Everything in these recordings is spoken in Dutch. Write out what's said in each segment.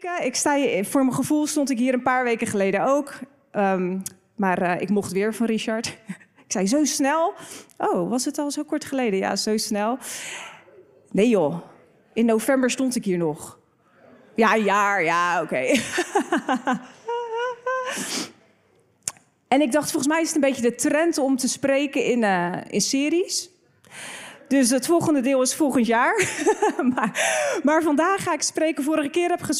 Ik sta hier, voor mijn gevoel stond ik hier een paar weken geleden ook. Ehm, maar eh, ik mocht weer van Richard. ik zei zo snel. Oh, was het al zo kort geleden? Ja, zo snel. Nee joh, in november stond ik hier nog. Ja, een jaar, ja, oké. en ik dacht, volgens mij is het een beetje de trend om te spreken in, uh, in series. Dus het volgende deel is volgend jaar. maar, maar, vandaag ga ik spreken. Vorige keer heb ik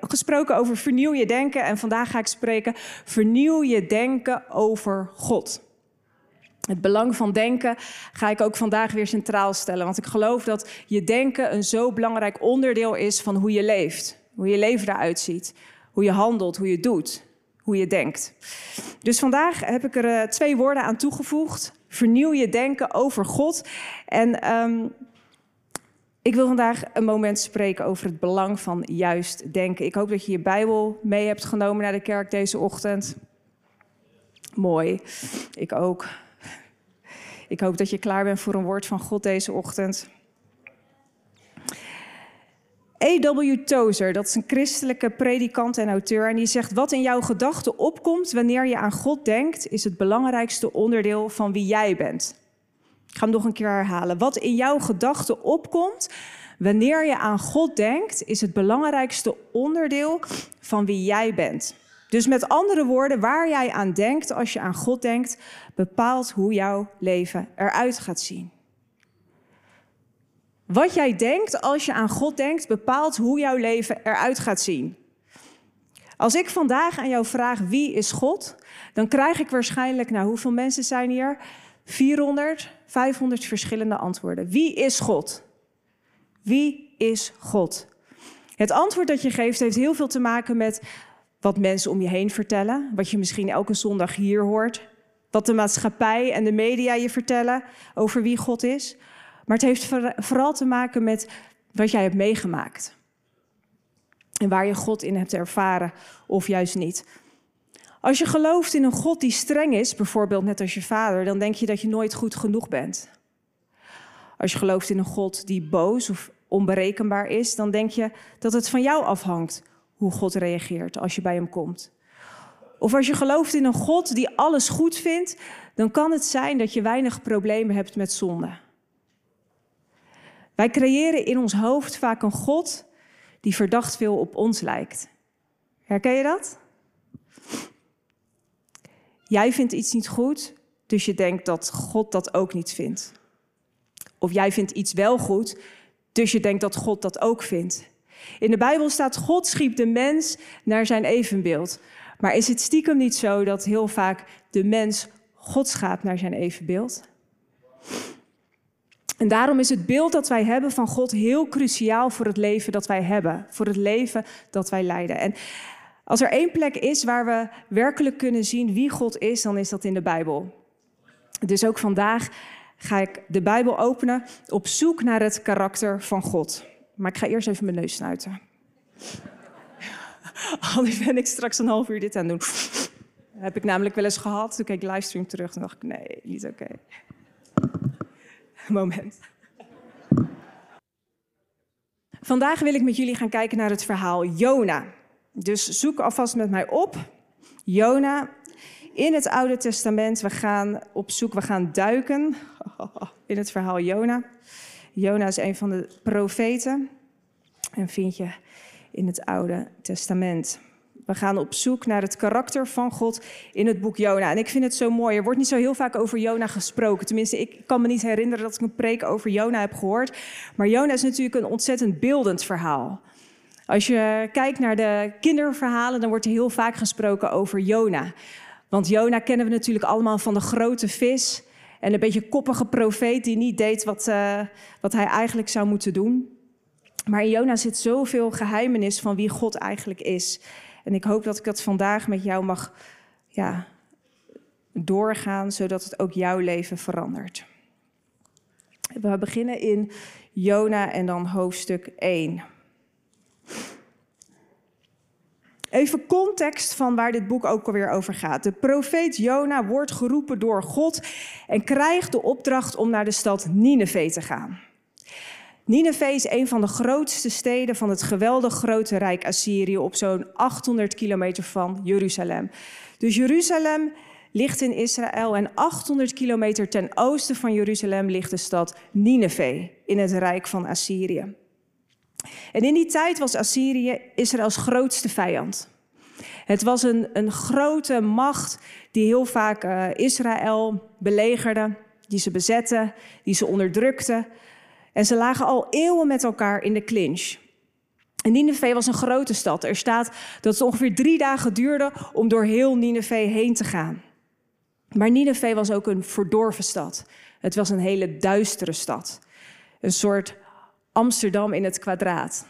gesproken over vernieuw je denken. En vandaag ga ik spreken vernieuw je denken over God. Het belang van denken ga ik ook vandaag weer centraal stellen. Want ik geloof dat je denken een zo belangrijk onderdeel is van hoe je leeft. Hoe je leven eruit ziet. Hoe je handelt, hoe je doet. Hoe je denkt. Dus vandaag heb ik er uh, twee woorden aan toegevoegd. Vernieuw je denken over God. En um, ik wil vandaag een moment spreken over het belang van juist denken. Ik hoop dat je je Bijbel mee hebt genomen naar de kerk deze ochtend. Mooi. Ik ook. Ik hoop dat je klaar bent voor een woord van God deze ochtend. A.W. Tozer, dat is een christelijke predikant en auteur, en die zegt: Wat in jouw gedachten opkomt wanneer je aan God denkt, is het belangrijkste onderdeel van wie jij bent. Ik ga hem nog een keer herhalen. Wat in jouw gedachten opkomt wanneer je aan God denkt, is het belangrijkste onderdeel van wie jij bent. Dus met andere woorden, waar jij aan denkt als je aan God denkt, bepaalt hoe jouw leven eruit gaat zien. Wat jij denkt als je aan God denkt, bepaalt hoe jouw leven eruit gaat zien. Als ik vandaag aan jou vraag wie is God, dan krijg ik waarschijnlijk, nou hoeveel mensen zijn hier? 400, 500 verschillende antwoorden. Wie is God? Wie is God? Het antwoord dat je geeft heeft heel veel te maken met wat mensen om je heen vertellen, wat je misschien elke zondag hier hoort, wat de maatschappij en de media je vertellen over wie God is. Maar het heeft vooral te maken met wat jij hebt meegemaakt. En waar je God in hebt ervaren of juist niet. Als je gelooft in een God die streng is, bijvoorbeeld net als je vader, dan denk je dat je nooit goed genoeg bent. Als je gelooft in een God die boos of onberekenbaar is, dan denk je dat het van jou afhangt hoe God reageert als je bij hem komt. Of als je gelooft in een God die alles goed vindt, dan kan het zijn dat je weinig problemen hebt met zonde. Wij creëren in ons hoofd vaak een God die verdacht veel op ons lijkt. Herken je dat? Jij vindt iets niet goed, dus je denkt dat God dat ook niet vindt. Of jij vindt iets wel goed, dus je denkt dat God dat ook vindt. In de Bijbel staat: God schiep de mens naar zijn evenbeeld. Maar is het stiekem niet zo dat heel vaak de mens God schaapt naar zijn evenbeeld? En daarom is het beeld dat wij hebben van God heel cruciaal voor het leven dat wij hebben, voor het leven dat wij leiden. En als er één plek is waar we werkelijk kunnen zien wie God is, dan is dat in de Bijbel. Dus ook vandaag ga ik de Bijbel openen op zoek naar het karakter van God. Maar ik ga eerst even mijn neus snuiten. Anders ben ik straks een half uur dit aan doen. Heb ik namelijk wel eens gehad. Toen keek ik livestream terug en dacht ik, nee, niet oké. Moment. Vandaag wil ik met jullie gaan kijken naar het verhaal Jona. Dus zoek alvast met mij op. Jona in het Oude Testament. We gaan op zoek, we gaan duiken in het verhaal Jona. Jona is een van de profeten en vind je in het Oude Testament. We gaan op zoek naar het karakter van God in het boek Jona. En ik vind het zo mooi. Er wordt niet zo heel vaak over Jona gesproken. Tenminste, ik kan me niet herinneren dat ik een preek over Jona heb gehoord. Maar Jona is natuurlijk een ontzettend beeldend verhaal. Als je kijkt naar de kinderverhalen, dan wordt er heel vaak gesproken over Jona. Want Jona kennen we natuurlijk allemaal van de grote vis. En een beetje koppige profeet die niet deed wat, uh, wat hij eigenlijk zou moeten doen. Maar in Jona zit zoveel geheimenis van wie God eigenlijk is. En ik hoop dat ik dat vandaag met jou mag ja, doorgaan, zodat het ook jouw leven verandert. We beginnen in Jona en dan hoofdstuk 1. Even context van waar dit boek ook alweer over gaat. De profeet Jona wordt geroepen door God en krijgt de opdracht om naar de stad Nineveh te gaan. Nineveh is een van de grootste steden van het geweldig grote rijk Assyrië op zo'n 800 kilometer van Jeruzalem. Dus Jeruzalem ligt in Israël en 800 kilometer ten oosten van Jeruzalem ligt de stad Nineveh in het rijk van Assyrië. En in die tijd was Assyrië Israëls grootste vijand. Het was een, een grote macht die heel vaak uh, Israël belegerde, die ze bezette, die ze onderdrukte. En ze lagen al eeuwen met elkaar in de clinch. En Nineveh was een grote stad. Er staat dat het ongeveer drie dagen duurde om door heel Nineveh heen te gaan. Maar Nineveh was ook een verdorven stad. Het was een hele duistere stad. Een soort Amsterdam in het kwadraat.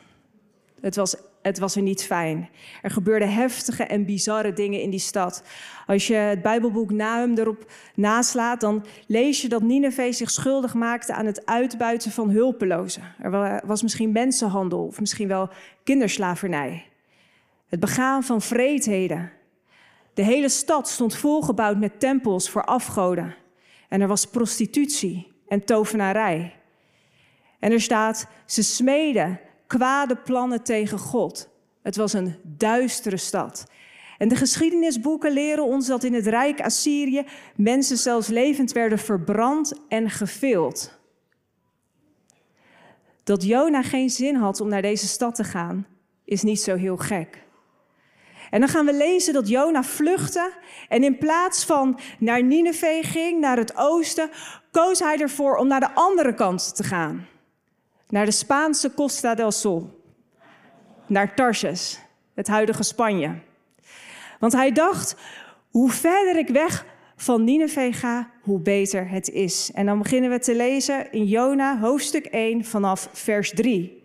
Het was, het was er niet fijn. Er gebeurden heftige en bizarre dingen in die stad. Als je het Bijbelboek Nahum erop naslaat, dan lees je dat Nineveh zich schuldig maakte aan het uitbuiten van hulpelozen. Er was misschien mensenhandel of misschien wel kinderslavernij. Het begaan van vreedheden. De hele stad stond volgebouwd met tempels voor afgoden. En er was prostitutie en tovenarij. En er staat, ze smeden kwade plannen tegen God. Het was een duistere stad. En de geschiedenisboeken leren ons dat in het rijk Assyrië mensen zelfs levend werden verbrand en gevild. Dat Jona geen zin had om naar deze stad te gaan, is niet zo heel gek. En dan gaan we lezen dat Jona vluchtte en in plaats van naar Nineveh ging, naar het oosten, koos hij ervoor om naar de andere kant te gaan naar de Spaanse Costa del Sol, naar Tarsus, het huidige Spanje. Want hij dacht, hoe verder ik weg van Nineveh ga, hoe beter het is. En dan beginnen we te lezen in Jona hoofdstuk 1 vanaf vers 3.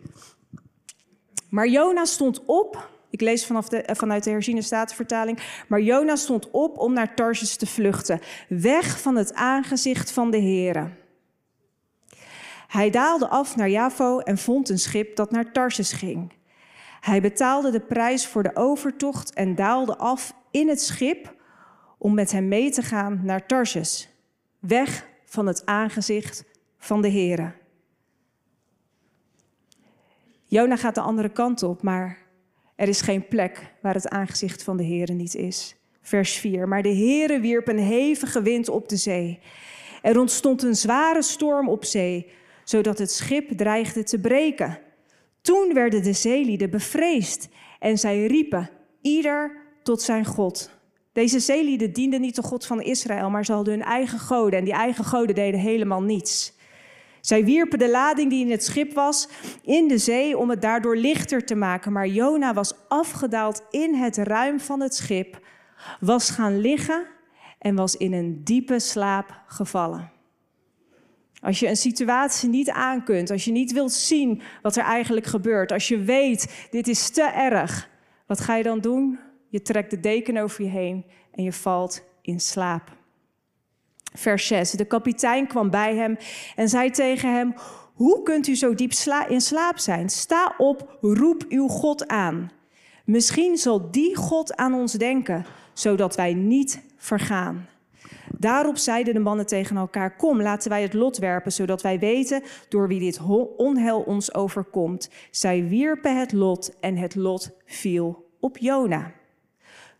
Maar Jona stond op, ik lees vanaf de, vanuit de herziene statenvertaling, maar Jona stond op om naar Tarsus te vluchten, weg van het aangezicht van de Here. Hij daalde af naar Javo en vond een schip dat naar Tarsus ging. Hij betaalde de prijs voor de overtocht en daalde af in het schip om met hem mee te gaan naar Tarsus, weg van het aangezicht van de Here. Jona gaat de andere kant op, maar er is geen plek waar het aangezicht van de Here niet is. Vers 4. Maar de Here wierp een hevige wind op de zee. Er ontstond een zware storm op zee, zodat het schip dreigde te breken. Toen werden de zeelieden bevreesd en zij riepen, ieder tot zijn God. Deze zeelieden dienden niet de God van Israël, maar ze hadden hun eigen goden en die eigen goden deden helemaal niets. Zij wierpen de lading die in het schip was in de zee om het daardoor lichter te maken, maar Jona was afgedaald in het ruim van het schip, was gaan liggen en was in een diepe slaap gevallen. Als je een situatie niet aankunt, als je niet wilt zien wat er eigenlijk gebeurt, als je weet, dit is te erg, wat ga je dan doen? Je trekt de deken over je heen en je valt in slaap. Vers 6. De kapitein kwam bij hem en zei tegen hem: Hoe kunt u zo diep in slaap zijn? Sta op, roep uw God aan. Misschien zal die God aan ons denken, zodat wij niet vergaan. Daarop zeiden de mannen tegen elkaar: Kom, laten wij het lot werpen, zodat wij weten door wie dit onheil ons overkomt. Zij wierpen het lot en het lot viel op Jona.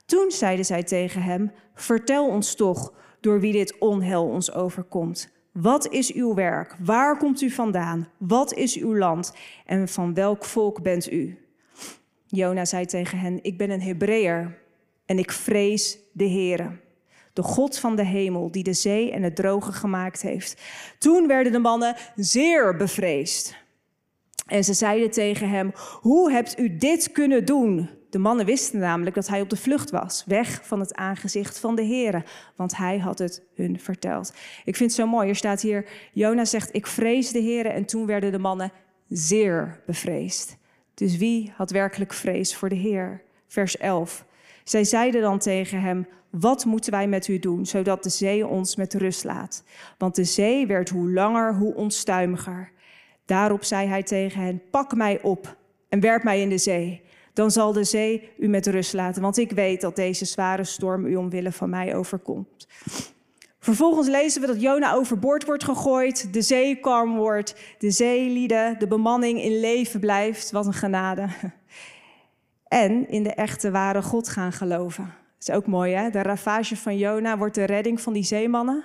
Toen zeiden zij tegen hem: Vertel ons toch door wie dit onheil ons overkomt. Wat is uw werk? Waar komt u vandaan? Wat is uw land? En van welk volk bent u? Jona zei tegen hen: Ik ben een Hebreeër en ik vrees de Heere de God van de hemel, die de zee en het droge gemaakt heeft. Toen werden de mannen zeer bevreesd. En ze zeiden tegen hem: Hoe hebt u dit kunnen doen? De mannen wisten namelijk dat hij op de vlucht was, weg van het aangezicht van de Heer, want hij had het hun verteld. Ik vind het zo mooi. Er staat hier: Jona zegt: Ik vrees de Heer. En toen werden de mannen zeer bevreesd. Dus wie had werkelijk vrees voor de Heer? Vers 11. Zij zeiden dan tegen hem: wat moeten wij met u doen, zodat de zee ons met rust laat? Want de zee werd hoe langer, hoe onstuimiger. Daarop zei hij tegen hen: Pak mij op en werp mij in de zee. Dan zal de zee u met rust laten, want ik weet dat deze zware storm u omwille van mij overkomt. Vervolgens lezen we dat Jona overboord wordt gegooid, de zee kalm wordt, de zeelieden, de bemanning in leven blijft. Wat een genade. En in de echte ware God gaan geloven. Is ook mooi, hè? De ravage van Jona wordt de redding van die zeemannen.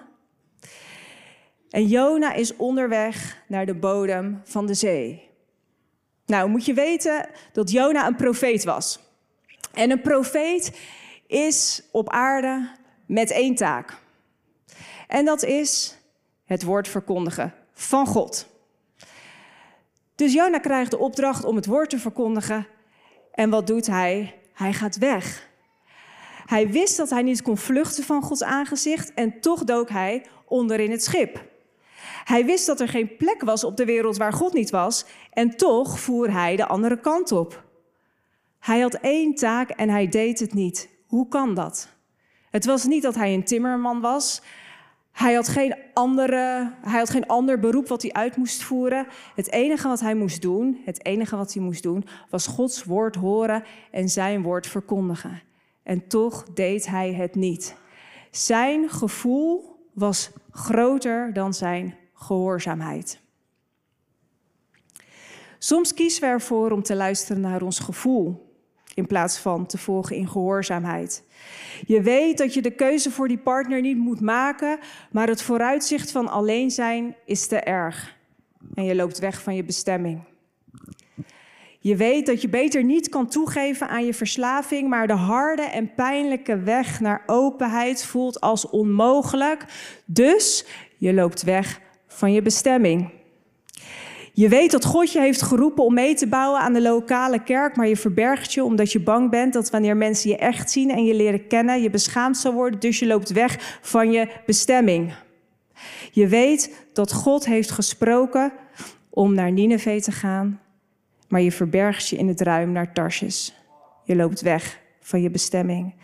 En Jona is onderweg naar de bodem van de zee. Nou, moet je weten dat Jona een profeet was. En een profeet is op aarde met één taak. En dat is het woord verkondigen van God. Dus Jona krijgt de opdracht om het woord te verkondigen. En wat doet hij? Hij gaat weg. Hij wist dat hij niet kon vluchten van Gods aangezicht en toch dook hij onder in het schip. Hij wist dat er geen plek was op de wereld waar God niet was en toch voer hij de andere kant op. Hij had één taak en hij deed het niet. Hoe kan dat? Het was niet dat hij een timmerman was. Hij had, geen andere, hij had geen ander beroep wat hij uit moest voeren. Het enige wat hij moest doen, het enige wat hij moest doen, was Gods woord horen en zijn woord verkondigen. En toch deed hij het niet. Zijn gevoel was groter dan zijn gehoorzaamheid. Soms kiezen we ervoor om te luisteren naar ons gevoel in plaats van te volgen in gehoorzaamheid. Je weet dat je de keuze voor die partner niet moet maken, maar het vooruitzicht van alleen zijn is te erg. En je loopt weg van je bestemming. Je weet dat je beter niet kan toegeven aan je verslaving, maar de harde en pijnlijke weg naar openheid voelt als onmogelijk. Dus je loopt weg van je bestemming. Je weet dat God je heeft geroepen om mee te bouwen aan de lokale kerk, maar je verbergt je omdat je bang bent dat wanneer mensen je echt zien en je leren kennen, je beschaamd zal worden, dus je loopt weg van je bestemming. Je weet dat God heeft gesproken om naar Nineveh te gaan, maar je verbergt je in het ruim naar Tarsjes. Je loopt weg van je bestemming.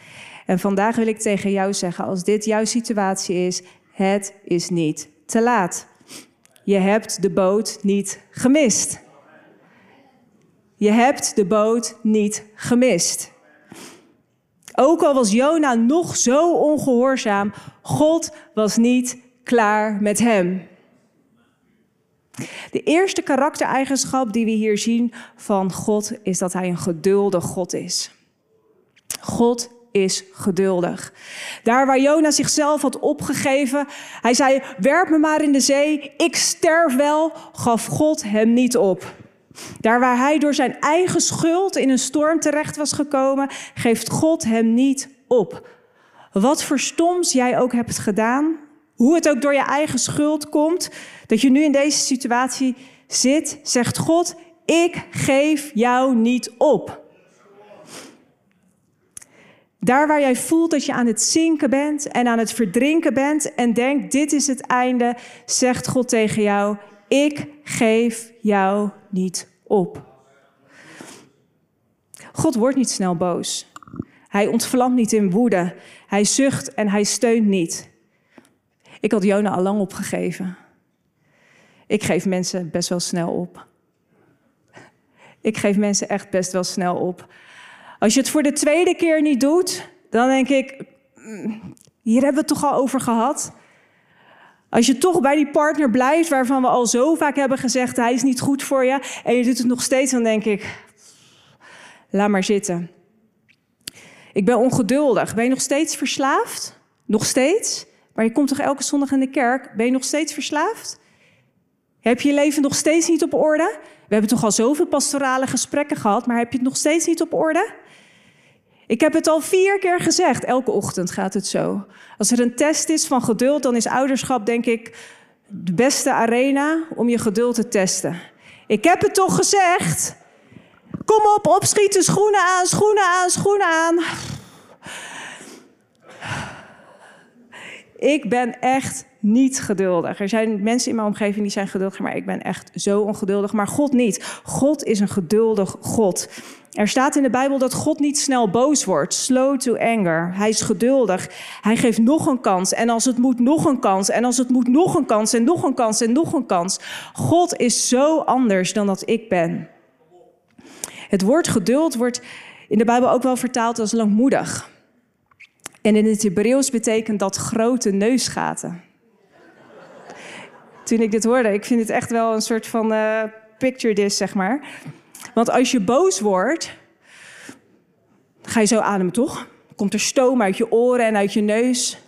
En vandaag wil ik tegen jou zeggen, als dit jouw situatie is, het is niet te laat. Je hebt de boot niet gemist. Je hebt de boot niet gemist. Ook al was Jona nog zo ongehoorzaam, God was niet klaar met hem. De eerste karaktereigenschap die we hier zien van God is dat hij een geduldig God is. God is geduldig. Daar waar Jona zichzelf had opgegeven, hij zei: Werp me maar in de zee, ik sterf wel, gaf God hem niet op. Daar waar hij door zijn eigen schuld in een storm terecht was gekomen, geeft God hem niet op. Wat voor stoms jij ook hebt gedaan, hoe het ook door je eigen schuld komt, dat je nu in deze situatie zit, zegt God: Ik geef jou niet op. Daar waar jij voelt dat je aan het zinken bent en aan het verdrinken bent en denkt, dit is het einde, zegt God tegen jou, ik geef jou niet op. God wordt niet snel boos. Hij ontvlamt niet in woede. Hij zucht en hij steunt niet. Ik had Jona al lang opgegeven. Ik geef mensen best wel snel op. Ik geef mensen echt best wel snel op. Als je het voor de tweede keer niet doet, dan denk ik, mm, hier hebben we het toch al over gehad. Als je toch bij die partner blijft waarvan we al zo vaak hebben gezegd, hij is niet goed voor je, en je doet het nog steeds, dan denk ik, laat maar zitten. Ik ben ongeduldig. Ben je nog steeds verslaafd? Nog steeds? Maar je komt toch elke zondag in de kerk? Ben je nog steeds verslaafd? Heb je je leven nog steeds niet op orde? We hebben toch al zoveel pastorale gesprekken gehad, maar heb je het nog steeds niet op orde? Ik heb het al vier keer gezegd. Elke ochtend gaat het zo. Als er een test is van geduld, dan is ouderschap, denk ik, de beste arena om je geduld te testen. Ik heb het toch gezegd. Kom op, opschieten, schoenen aan, schoenen aan, schoenen aan. Ik ben echt niet geduldig. Er zijn mensen in mijn omgeving die zijn geduldig, maar ik ben echt zo ongeduldig. Maar God niet. God is een geduldig God. Er staat in de Bijbel dat God niet snel boos wordt, slow to anger. Hij is geduldig. Hij geeft nog een kans. En als het moet, nog een kans. En als het moet, nog een kans. En nog een kans. En nog een kans. God is zo anders dan dat ik ben. Het woord geduld wordt in de Bijbel ook wel vertaald als langmoedig. En in het Hebreeuws betekent dat grote neusgaten. Toen ik dit hoorde, ik vind het echt wel een soort van uh, picture this, zeg maar. Want als je boos wordt, ga je zo ademen, toch? Komt er stoom uit je oren en uit je neus.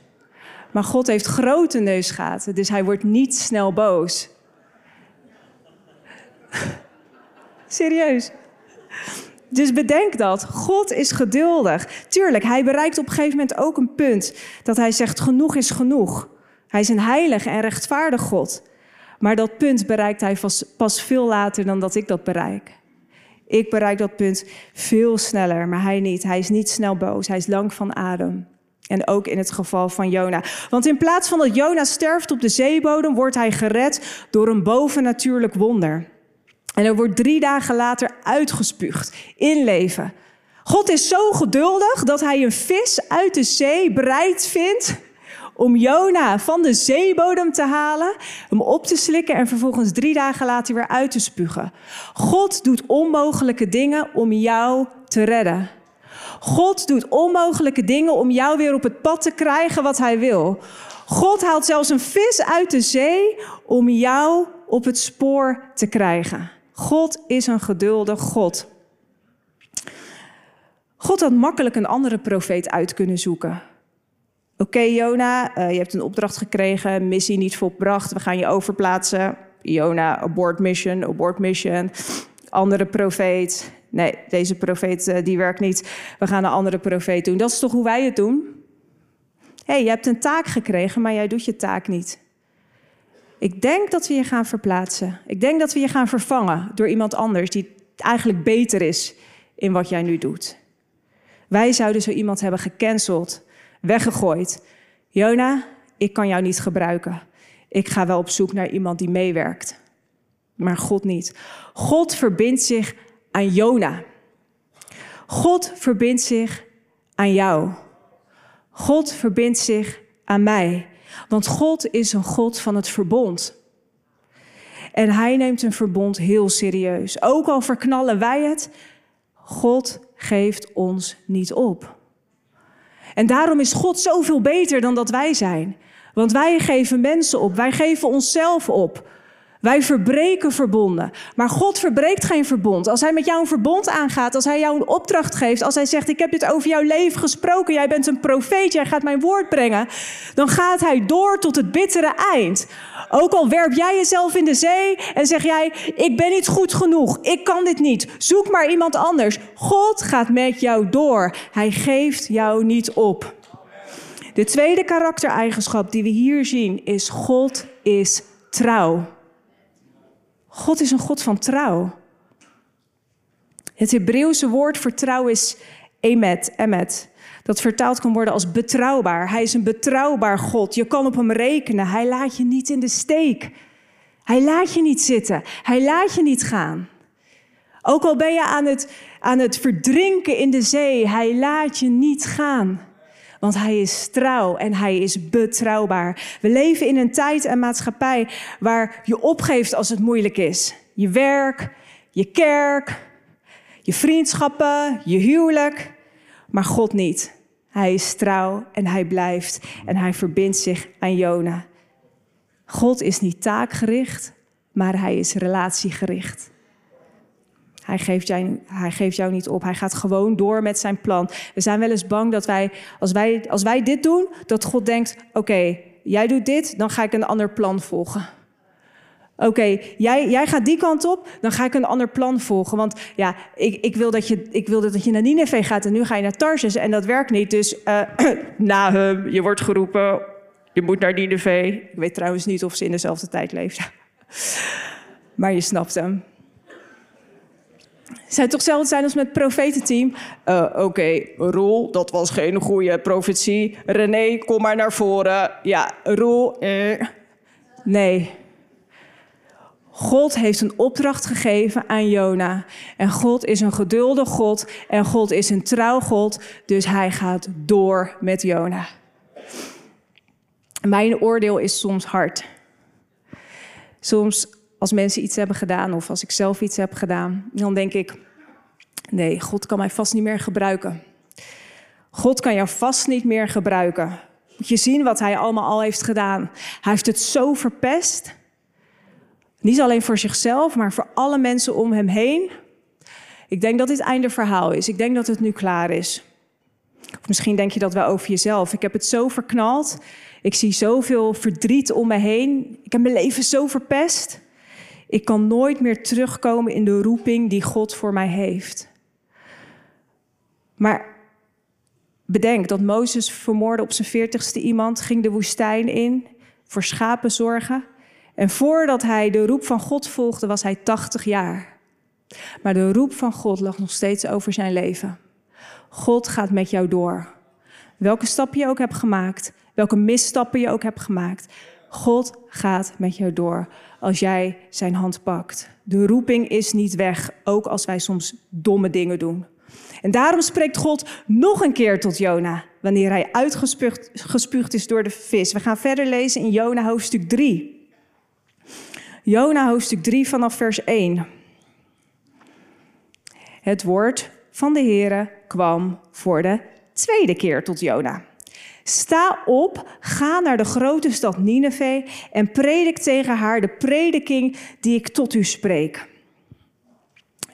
Maar God heeft grote neusgaten, dus hij wordt niet snel boos. Serieus. Dus bedenk dat. God is geduldig. Tuurlijk, hij bereikt op een gegeven moment ook een punt dat hij zegt: genoeg is genoeg. Hij is een heilige en rechtvaardig God. Maar dat punt bereikt hij pas veel later dan dat ik dat bereik. Ik bereik dat punt veel sneller, maar hij niet. Hij is niet snel boos. Hij is lang van adem. En ook in het geval van Jona. Want in plaats van dat Jona sterft op de zeebodem, wordt hij gered door een bovennatuurlijk wonder. En er wordt drie dagen later uitgespuugd in leven. God is zo geduldig dat hij een vis uit de zee bereid vindt om Jona van de zeebodem te halen, hem op te slikken en vervolgens drie dagen later weer uit te spugen. God doet onmogelijke dingen om jou te redden. God doet onmogelijke dingen om jou weer op het pad te krijgen wat hij wil. God haalt zelfs een vis uit de zee om jou op het spoor te krijgen. God is een geduldig God. God had makkelijk een andere profeet uit kunnen zoeken. Oké, Jona, uh, je hebt een opdracht gekregen, missie niet volbracht, we gaan je overplaatsen. Jona, abort mission, abort mission. Andere profeet. Nee, deze profeet uh, die werkt niet. We gaan een andere profeet doen. Dat is toch hoe wij het doen? Hé, hey, je hebt een taak gekregen, maar jij doet je taak niet. Ik denk dat we je gaan verplaatsen. Ik denk dat we je gaan vervangen door iemand anders die eigenlijk beter is in wat jij nu doet. Wij zouden zo iemand hebben gecanceld, weggegooid. Jona, ik kan jou niet gebruiken. Ik ga wel op zoek naar iemand die meewerkt. Maar God niet. God verbindt zich aan Jona. God verbindt zich aan jou. God verbindt zich aan mij. Want God is een God van het verbond. En hij neemt een verbond heel serieus. Ook al verknallen wij het, God geeft ons niet op. En daarom is God zoveel beter dan dat wij zijn. Want wij geven mensen op, wij geven onszelf op. Wij verbreken verbonden. Maar God verbreekt geen verbond. Als Hij met jou een verbond aangaat, als Hij jou een opdracht geeft, als Hij zegt: Ik heb dit over jouw leven gesproken, jij bent een profeet, jij gaat mijn woord brengen, dan gaat Hij door tot het bittere eind. Ook al werp jij jezelf in de zee en zeg jij: Ik ben niet goed genoeg, ik kan dit niet, zoek maar iemand anders. God gaat met jou door. Hij geeft jou niet op. De tweede karaktereigenschap die we hier zien is: God is trouw. God is een God van trouw. Het Hebreeuwse woord voor trouw is emet, emet. Dat vertaald kan worden als betrouwbaar. Hij is een betrouwbaar God. Je kan op hem rekenen. Hij laat je niet in de steek. Hij laat je niet zitten. Hij laat je niet gaan. Ook al ben je aan het, aan het verdrinken in de zee, hij laat je niet gaan. Want hij is trouw en hij is betrouwbaar. We leven in een tijd en maatschappij waar je opgeeft als het moeilijk is. Je werk, je kerk, je vriendschappen, je huwelijk. Maar God niet. Hij is trouw en hij blijft en hij verbindt zich aan Jona. God is niet taakgericht, maar hij is relatiegericht. Hij geeft, jou, hij geeft jou niet op. Hij gaat gewoon door met zijn plan. We zijn wel eens bang dat wij, als wij, als wij dit doen, dat God denkt: oké, jij doet dit, dan ga ik een ander plan volgen. Oké, jij, jij gaat die kant op, dan ga ik een ander plan volgen. Want ja, ik, ik, wil, dat je, ik dat je naar Nineveh gaat en nu ga je naar Tarsus en dat werkt niet. Dus uh, Nahum, je wordt geroepen, je moet naar Nineveh. Ik weet trouwens niet of ze in dezelfde tijd leefden. Maar je snapt hem. Zou toch hetzelfde zijn als met het profetenteam? Uh, Oké, Roel, dat was geen goede profetie. René, kom maar naar voren. Ja, Roel. Eh. Nee. God heeft een opdracht gegeven aan Jona. En God is een geduldig God. En God is een trouw God. Dus hij gaat door met Jona. Mijn oordeel is soms hard. Soms als mensen iets hebben gedaan of als ik zelf iets heb gedaan, dan denk ik, nee, God kan mij vast niet meer gebruiken. God kan jou vast niet meer gebruiken. Moet je zien wat hij allemaal al heeft gedaan. Hij heeft het zo verpest. Niet alleen voor zichzelf, maar voor alle mensen om hem heen. Ik denk dat dit einde verhaal is. Ik denk dat het nu klaar is. Of misschien denk je dat wel over jezelf. Ik heb het zo verknald. Ik zie zoveel verdriet om me heen. Ik heb mijn leven zo verpest. Ik kan nooit meer terugkomen in de roeping die God voor mij heeft. Maar bedenk dat Mozes vermoorde op zijn veertigste iemand, ging de woestijn in, voor schapen zorgen. En voordat hij de roep van God volgde, was hij 80 jaar. Maar de roep van God lag nog steeds over zijn leven. God gaat met jou door. Welke stappen je ook hebt gemaakt, welke misstappen je ook hebt gemaakt. God gaat met jou door als jij zijn hand pakt. De roeping is niet weg, ook als wij soms domme dingen doen. En daarom spreekt God nog een keer tot Jona, wanneer hij uitgespuugd is door de vis. We gaan verder lezen in Jona hoofdstuk 3. Jona hoofdstuk 3 vanaf vers 1. Het woord van de Heere kwam voor de tweede keer tot Jona. Sta op, ga naar de grote stad Nineveh en predik tegen haar de prediking die ik tot u spreek.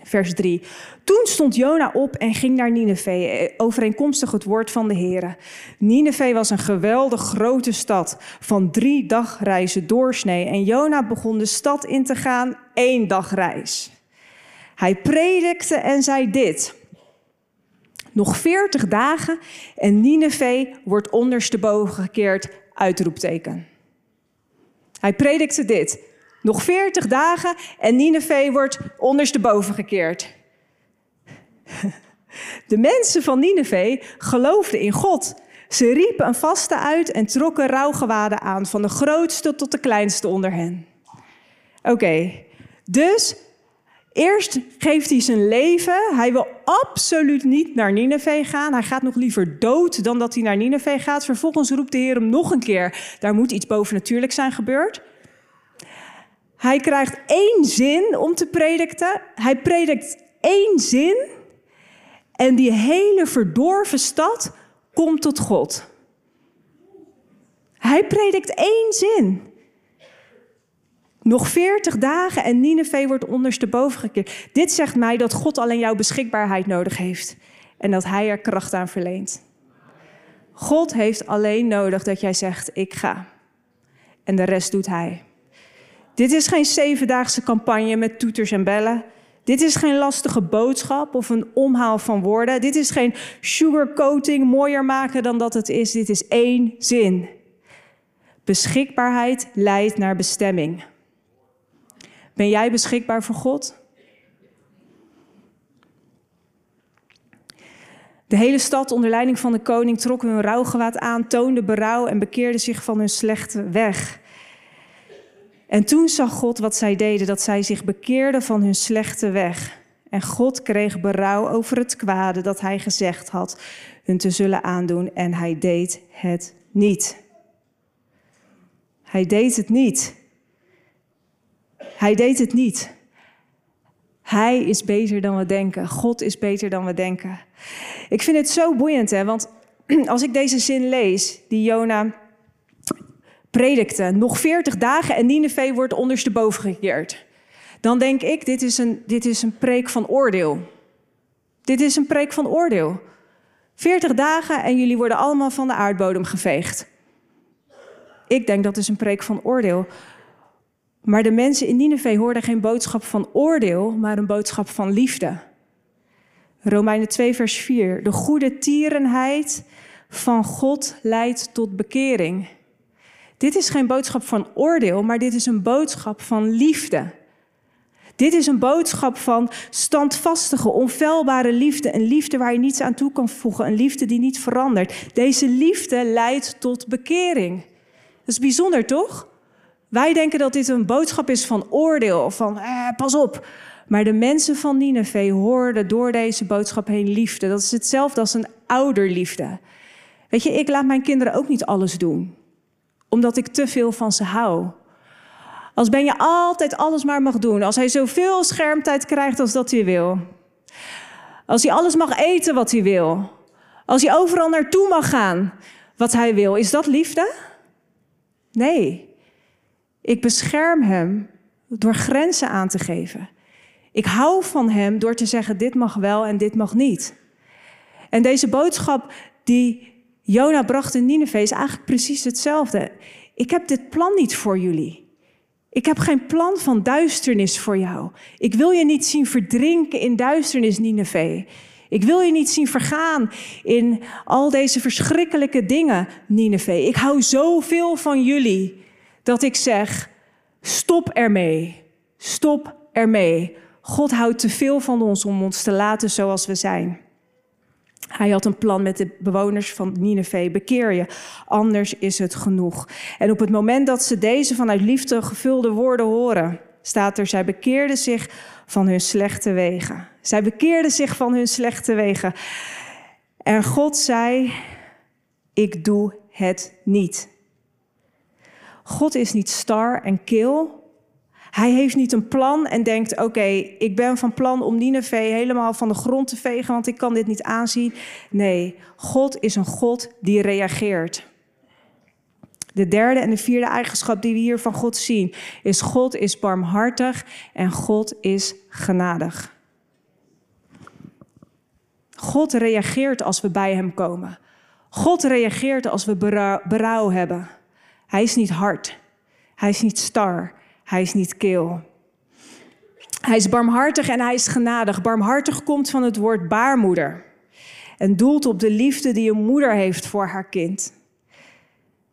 Vers 3. Toen stond Jona op en ging naar Nineveh, eh, overeenkomstig het woord van de Heer. Nineveh was een geweldig grote stad van drie dagreizen doorsnee. En Jona begon de stad in te gaan, één dagreis. Hij predikte en zei dit. Nog veertig dagen en Nineveh wordt ondersteboven gekeerd, uitroepteken. Hij predikte dit. Nog veertig dagen en Nineveh wordt ondersteboven gekeerd. De mensen van Nineveh geloofden in God. Ze riepen een vaste uit en trokken rouwgewaden aan, van de grootste tot de kleinste onder hen. Oké, dus eerst geeft hij zijn leven. Hij wil absoluut niet naar Nineveh gaan. Hij gaat nog liever dood dan dat hij naar Nineveh gaat. Vervolgens roept de Heer hem nog een keer. Daar moet iets bovennatuurlijk zijn gebeurd. Hij krijgt één zin om te prediken. Hij predikt één zin. En die hele verdorven stad komt tot God. Hij predikt één zin. Nog veertig dagen en Nineveh wordt ondersteboven gekeerd. Dit zegt mij dat God alleen jouw beschikbaarheid nodig heeft. En dat Hij er kracht aan verleent. God heeft alleen nodig dat jij zegt, ik ga. En de rest doet Hij. Dit is geen zevendaagse campagne met toeters en bellen. Dit is geen lastige boodschap of een omhaal van woorden. Dit is geen sugarcoating, mooier maken dan dat het is. Dit is één zin. Beschikbaarheid leidt naar bestemming. Ben jij beschikbaar voor God? De hele stad onder leiding van de koning trok hun rouwgewaad aan, toonde berouw en bekeerde zich van hun slechte weg. En toen zag God wat zij deden, dat zij zich bekeerden van hun slechte weg. En God kreeg berouw over het kwade dat hij gezegd had hun te zullen aandoen. En hij deed het niet. Hij deed het niet. Hij deed het niet. Hij is beter dan we denken. God is beter dan we denken. Ik vind het zo boeiend, hè? want als ik deze zin lees, die Jona predikte. Nog 40 dagen en Nineveh wordt ondersteboven gekeerd. Dan denk ik, dit is, een, dit is een preek van oordeel. Dit is een preek van oordeel. 40 dagen en jullie worden allemaal van de aardbodem geveegd. Ik denk dat is een preek van oordeel. Maar de mensen in Nineveh hoorden geen boodschap van oordeel, maar een boodschap van liefde. Romeinen 2, vers 4. De goede tierenheid van God leidt tot bekering. Dit is geen boodschap van oordeel, maar dit is een boodschap van liefde. Dit is een boodschap van standvastige, onfeilbare liefde. Een liefde waar je niets aan toe kan voegen. Een liefde die niet verandert. Deze liefde leidt tot bekering. Dat is bijzonder, toch? Wij denken dat dit een boodschap is van oordeel. Van, eh, pas op. Maar de mensen van Nineveh hoorden door deze boodschap heen liefde. Dat is hetzelfde als een ouderliefde. Weet je, ik laat mijn kinderen ook niet alles doen omdat ik te veel van ze hou. Als Ben je altijd alles maar mag doen. Als hij zoveel schermtijd krijgt als dat hij wil. Als hij alles mag eten wat hij wil. Als hij overal naartoe mag gaan wat hij wil, is dat liefde? Nee. Ik bescherm hem door grenzen aan te geven. Ik hou van hem door te zeggen: dit mag wel en dit mag niet. En deze boodschap die Jona bracht in Nineveh is eigenlijk precies hetzelfde. Ik heb dit plan niet voor jullie. Ik heb geen plan van duisternis voor jou. Ik wil je niet zien verdrinken in duisternis, Nineveh. Ik wil je niet zien vergaan in al deze verschrikkelijke dingen, Nineveh. Ik hou zoveel van jullie dat ik zeg: stop ermee. Stop ermee. God houdt te veel van ons om ons te laten zoals we zijn. Hij had een plan met de bewoners van Nineveh. Bekeer je, anders is het genoeg. En op het moment dat ze deze vanuit liefde gevulde woorden horen, staat er: zij bekeerden zich van hun slechte wegen. Zij bekeerden zich van hun slechte wegen. En God zei: Ik doe het niet. God is niet star en kil. Hij heeft niet een plan en denkt: Oké, ik ben van plan om Nineveh helemaal van de grond te vegen, want ik kan dit niet aanzien. Nee, God is een God die reageert. De derde en de vierde eigenschap die we hier van God zien is God is barmhartig en God is genadig. God reageert als we bij Hem komen. God reageert als we berouw, hebben. Hij is niet hard. Hij is niet star. Hij is niet keel. Hij is barmhartig en hij is genadig. Barmhartig komt van het woord baarmoeder en doelt op de liefde die een moeder heeft voor haar kind.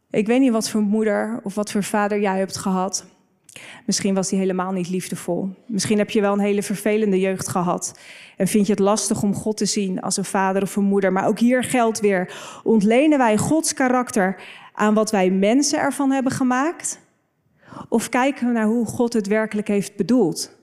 Ik weet niet wat voor moeder of wat voor vader jij hebt gehad. Misschien was hij helemaal niet liefdevol. Misschien heb je wel een hele vervelende jeugd gehad. En vind je het lastig om God te zien als een vader of een moeder. Maar ook hier geldt weer: ontlenen wij Gods karakter aan wat wij mensen ervan hebben gemaakt? Of kijken we naar hoe God het werkelijk heeft bedoeld?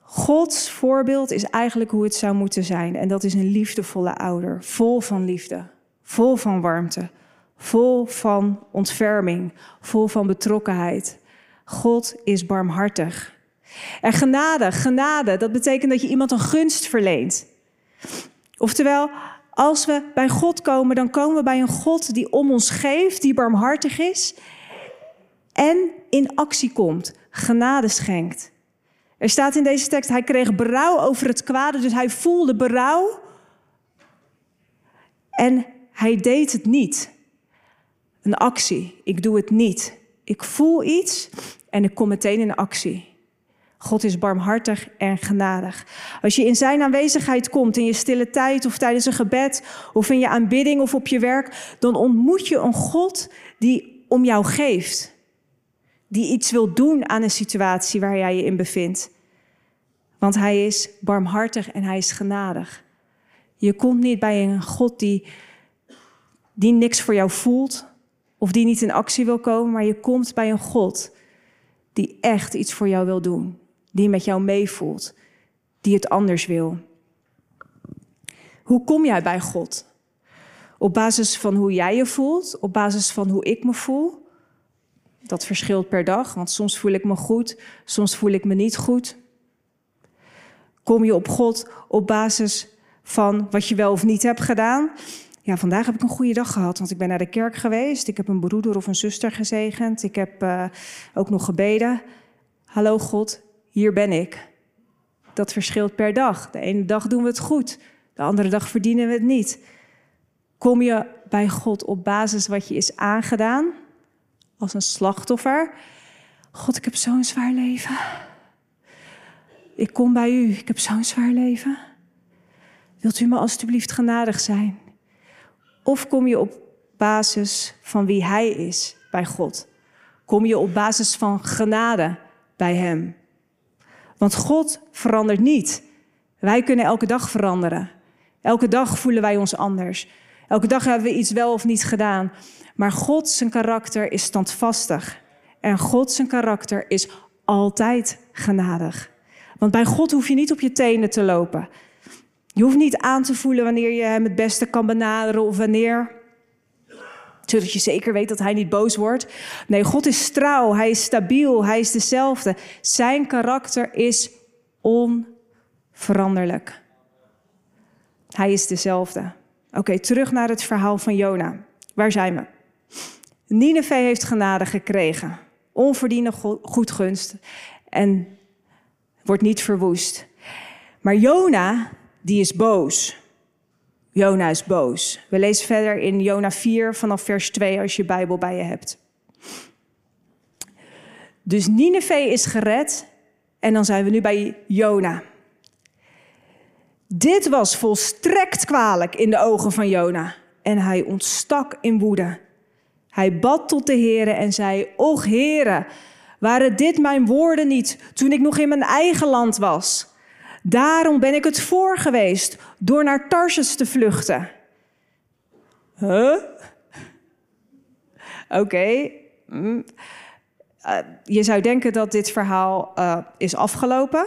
Gods voorbeeld is eigenlijk hoe het zou moeten zijn. En dat is een liefdevolle ouder, vol van liefde, vol van warmte, vol van ontferming, vol van betrokkenheid. God is barmhartig. En genade, genade, dat betekent dat je iemand een gunst verleent. Oftewel, als we bij God komen, dan komen we bij een God die om ons geeft, die barmhartig is en in actie komt, genade schenkt. Er staat in deze tekst, hij kreeg berouw over het kwade, dus hij voelde berouw en hij deed het niet. Een actie, ik doe het niet. Ik voel iets en ik kom meteen in actie. God is barmhartig en genadig. Als je in zijn aanwezigheid komt, in je stille tijd of tijdens een gebed of in je aanbidding of op je werk, dan ontmoet je een God die om jou geeft. Die iets wil doen aan een situatie waar jij je in bevindt. Want hij is barmhartig en hij is genadig. Je komt niet bij een God die, die niks voor jou voelt of die niet in actie wil komen, maar je komt bij een God die echt iets voor jou wil doen die met jou meevoelt, die het anders wil. Hoe kom jij bij God? Op basis van hoe jij je voelt, op basis van hoe ik me voel. Dat verschilt per dag, want soms voel ik me goed, soms voel ik me niet goed. Kom je op God op basis van wat je wel of niet hebt gedaan? Ja, vandaag heb ik een goede dag gehad, want ik ben naar de kerk geweest. Ik heb een broeder of een zuster gezegend. Ik heb uh, ook nog gebeden. Hallo God, hier ben ik. Dat verschilt per dag. De ene dag doen we het goed, de andere dag verdienen we het niet. Kom je bij God op basis wat je is aangedaan, als een slachtoffer? God, ik heb zo'n zwaar leven. Ik kom bij u, ik heb zo'n zwaar leven. Wilt u me alstublieft genadig zijn? Of kom je op basis van wie Hij is bij God? Kom je op basis van genade bij Hem? Want God verandert niet. Wij kunnen elke dag veranderen. Elke dag voelen wij ons anders. Elke dag hebben we iets wel of niet gedaan. Maar God zijn karakter is standvastig. En God zijn karakter is altijd genadig. Want bij God hoef je niet op je tenen te lopen. Je hoeft niet aan te voelen wanneer je hem het beste kan benaderen of wanneer zodat je zeker weet dat hij niet boos wordt. Nee, God is trouw, hij is stabiel, hij is dezelfde. Zijn karakter is onveranderlijk. Hij is dezelfde. Oké, terug naar het verhaal van Jona. Waar zijn we? Nineveh heeft genade gekregen. Onverdiende goedgunst. En wordt niet verwoest. Maar Jona, die is boos. Jona is boos. We lezen verder in Jona 4 vanaf vers 2 als je Bijbel bij je hebt. Dus Nineveh is gered en dan zijn we nu bij Jona. Dit was volstrekt kwalijk in de ogen van Jona en hij ontstak in woede. Hij bad tot de Heere en zei: Och Heere, waren dit mijn woorden niet toen ik nog in mijn eigen land was? Daarom ben ik het voor geweest door naar Tarsus te vluchten. Huh? Oké. Mm. Eh, je zou denken dat dit verhaal uh, is afgelopen.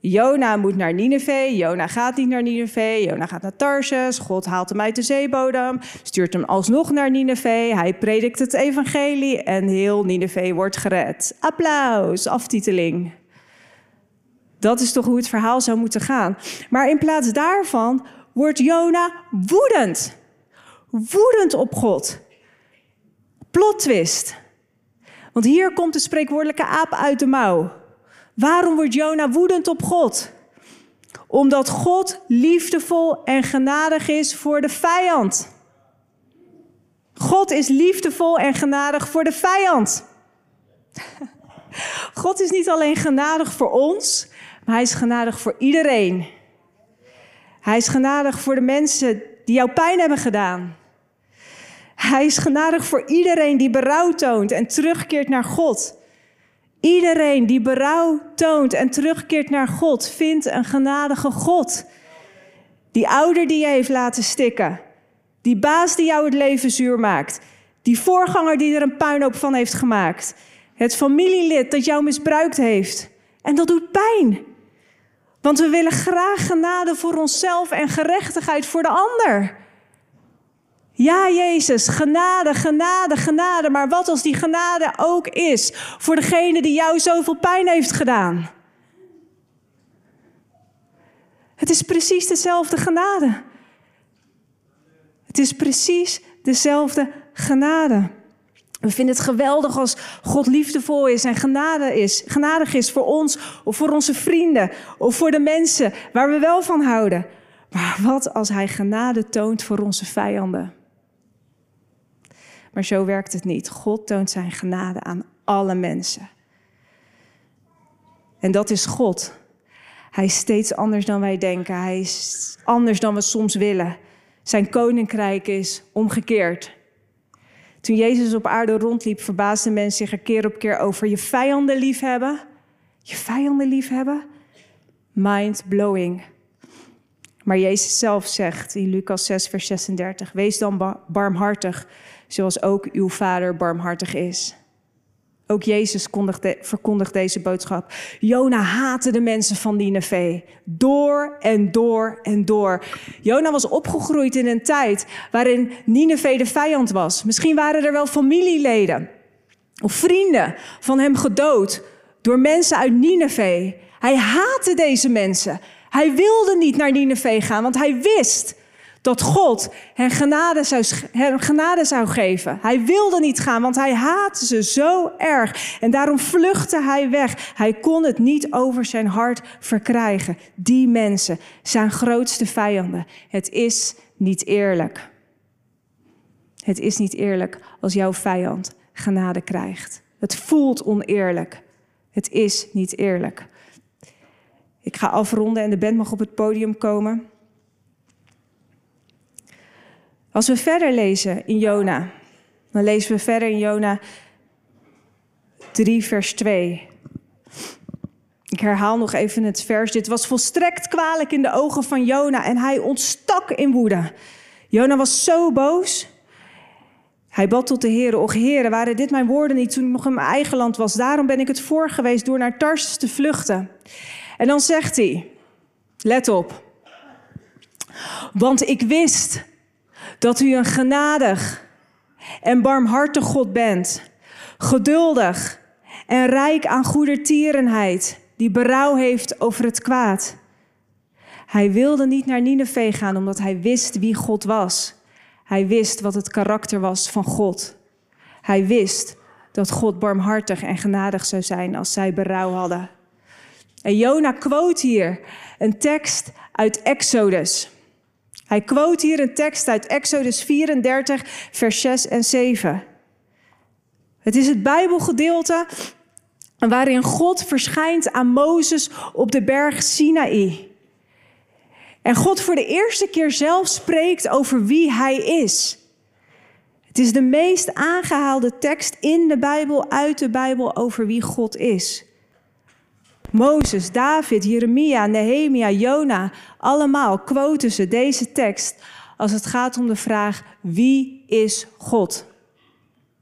Jona moet naar Nineveh. Jona gaat niet naar Nineveh. Jona gaat naar Tarsus. God haalt hem uit de zeebodem. Stuurt hem alsnog naar Nineveh. Hij predikt het evangelie. En heel Nineveh wordt gered. Applaus, aftiteling. Dat is toch hoe het verhaal zou moeten gaan. Maar in plaats daarvan wordt Jona woedend. Woedend op God. Plot twist. Want hier komt de spreekwoordelijke aap uit de mouw. Waarom wordt Jona woedend op God? Omdat God liefdevol en genadig is voor de vijand. God is liefdevol en genadig voor de vijand. God is niet alleen genadig voor ons, maar hij is genadig voor iedereen. Hij is genadig voor de mensen die jou pijn hebben gedaan. Hij is genadig voor iedereen die berouw toont en terugkeert naar God. Iedereen die berouw toont en terugkeert naar God, vindt een genadige God. Die ouder die je heeft laten stikken. Die baas die jou het leven zuur maakt. Die voorganger die er een puinhoop van heeft gemaakt. Het familielid dat jou misbruikt heeft. En dat doet pijn. Want we willen graag genade voor onszelf en gerechtigheid voor de ander. Ja, Jezus, genade, genade, genade. Maar wat als die genade ook is voor degene die jou zoveel pijn heeft gedaan? Het is precies dezelfde genade. Het is precies dezelfde genade. We vinden het geweldig als God liefdevol is en genade is, genadig is voor ons of voor onze vrienden of voor de mensen waar we wel van houden. Maar wat als Hij genade toont voor onze vijanden? Maar zo werkt het niet. God toont zijn genade aan alle mensen. En dat is God. Hij is steeds anders dan wij denken. Hij is anders dan we soms willen. Zijn koninkrijk is omgekeerd. Toen Jezus op aarde rondliep, verbaasden mensen zich er keer op keer over je vijanden liefhebben. Je vijanden liefhebben? Mind blowing. Maar Jezus zelf zegt in Lucas 6, vers 36: Wees dan barmhartig, zoals ook uw Vader barmhartig is. Ook Jezus verkondigt deze boodschap. Jona haatte de mensen van Nineveh. Door en door en door. Jona was opgegroeid in een tijd waarin Nineveh de vijand was. Misschien waren er wel familieleden of vrienden van hem gedood door mensen uit Nineveh. Hij haatte deze mensen. Hij wilde niet naar Nineveh gaan, want hij wist dat God hen genade, zou, hen genade zou geven. Hij wilde niet gaan, want hij haatte ze zo erg. En daarom vluchtte hij weg. Hij kon het niet over zijn hart verkrijgen. Die mensen, zijn grootste vijanden. Het is niet eerlijk. Het is niet eerlijk als jouw vijand genade krijgt. Het voelt oneerlijk. Het is niet eerlijk. Ik ga afronden en de band mag op het podium komen. Als we verder lezen in Jona, dan lezen we verder in Jona 3, vers 2. Ik herhaal nog even het vers. Dit was volstrekt kwalijk in de ogen van Jona en hij ontstak in woede. Jona was zo boos. Hij bad tot de Heer: Och Heer, waren dit mijn woorden niet toen ik nog in mijn eigen land was? Daarom ben ik het voor geweest door naar Tarsus te vluchten. En dan zegt hij: Let op. Want ik wist dat u een genadig en barmhartig God bent, geduldig en rijk aan goedertierenheid, die berouw heeft over het kwaad. Hij wilde niet naar Nineveh gaan omdat hij wist wie God was. Hij wist wat het karakter was van God. Hij wist dat God barmhartig en genadig zou zijn als zij berouw hadden. En Jona quote hier een tekst uit Exodus. Hij quote hier een tekst uit Exodus 34, vers 6 en 7. Het is het Bijbelgedeelte waarin God verschijnt aan Mozes op de berg Sinaï. En God voor de eerste keer zelf spreekt over wie hij is. Het is de meest aangehaalde tekst in de Bijbel, uit de Bijbel, over wie God is. Mozes, David, Jeremia, Nehemia, Jona, allemaal quoten ze deze tekst als het gaat om de vraag wie is God?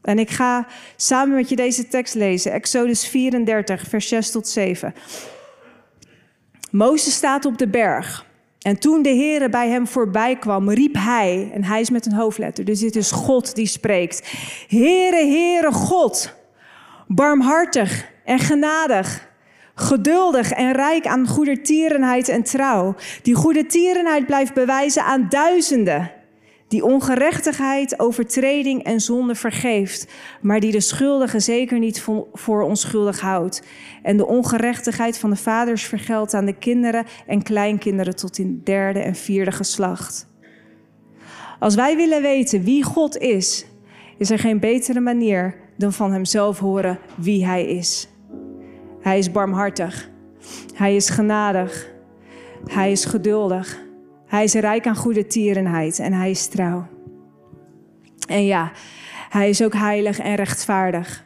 En ik ga samen met je deze tekst lezen, Exodus 34, vers 6 tot 7. Mozes staat op de berg. En toen de Heere bij hem voorbij kwam, riep hij, en hij is met een hoofdletter, dus dit is God die spreekt. Heere, Heere God, barmhartig en genadig, geduldig en rijk aan goedertierenheid en trouw, die goedertierenheid blijft bewijzen aan duizenden die ongerechtigheid, overtreding en zonde vergeeft, maar die de schuldige zeker niet voor onschuldig houdt. En de ongerechtigheid van de vaders vergeldt aan de kinderen en kleinkinderen tot in derde en vierde geslacht. Als wij willen weten wie God is, is er geen betere manier dan van Hemzelf horen wie Hij is. Hij is barmhartig. Hij is genadig. Hij is geduldig. Hij is rijk aan goede tierenheid en hij is trouw. En ja, hij is ook heilig en rechtvaardig.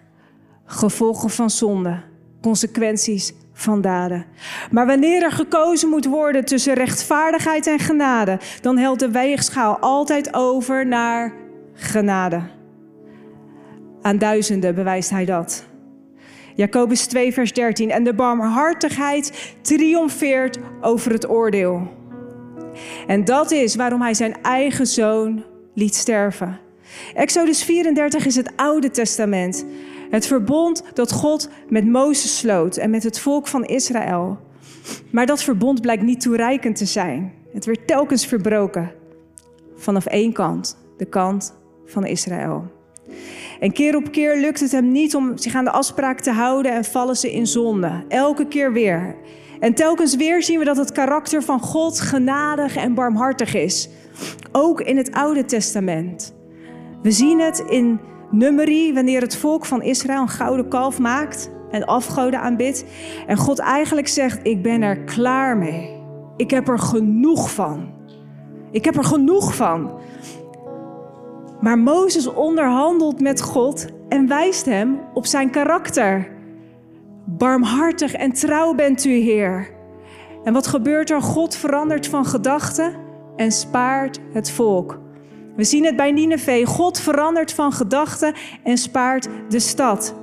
Gevolgen van zonde, consequenties van daden. Maar wanneer er gekozen moet worden tussen rechtvaardigheid en genade, dan helpt de weegschaal altijd over naar genade. Aan duizenden bewijst hij dat. Jacobus 2, vers 13. En de barmhartigheid triomfeert over het oordeel. En dat is waarom hij zijn eigen zoon liet sterven. Exodus 34 is het Oude Testament. Het verbond dat God met Mozes sloot en met het volk van Israël. Maar dat verbond blijkt niet toereikend te zijn. Het werd telkens verbroken. Vanaf één kant, de kant van Israël. En keer op keer lukt het hem niet om zich aan de afspraak te houden en vallen ze in zonde. Elke keer weer. En telkens weer zien we dat het karakter van God genadig en barmhartig is. Ook in het Oude Testament. We zien het in Numeri, wanneer het volk van Israël een gouden kalf maakt en afgoden aanbidt. En God eigenlijk zegt: Ik ben er klaar mee. Ik heb er genoeg van. Ik heb er genoeg van. Maar Mozes onderhandelt met God en wijst hem op zijn karakter. Barmhartig en trouw bent u, Heer. En wat gebeurt er? God verandert van gedachten en spaart het volk. We zien het bij Nineveh. God verandert van gedachten en spaart de stad.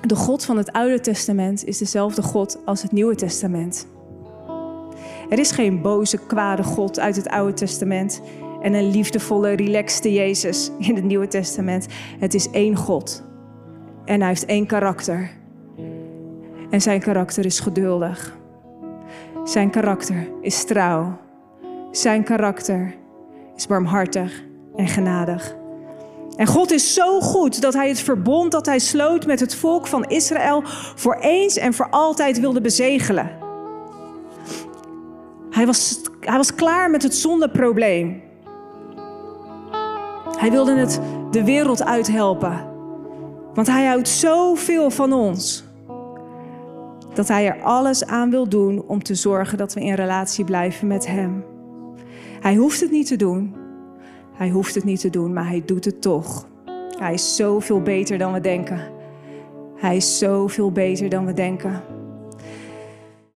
De God van het Oude Testament is dezelfde God als het Nieuwe Testament. Er is geen boze, kwade God uit het Oude Testament en een liefdevolle, relaxte Jezus in het Nieuwe Testament. Het is één God en hij heeft één karakter. En zijn karakter is geduldig. Zijn karakter is trouw. Zijn karakter is barmhartig en genadig. En God is zo goed dat hij het verbond dat hij sloot met het volk van Israël voor eens en voor altijd wilde bezegelen. Hij was, hij was klaar met het zondeprobleem. Hij wilde het de wereld uithelpen. Want hij houdt zoveel van ons dat Hij er alles aan wil doen om te zorgen dat we in relatie blijven met Hem. Hij hoeft het niet te doen. Hij hoeft het niet te doen, maar Hij doet het toch. Hij is zoveel beter dan we denken. Hij is zoveel beter dan we denken.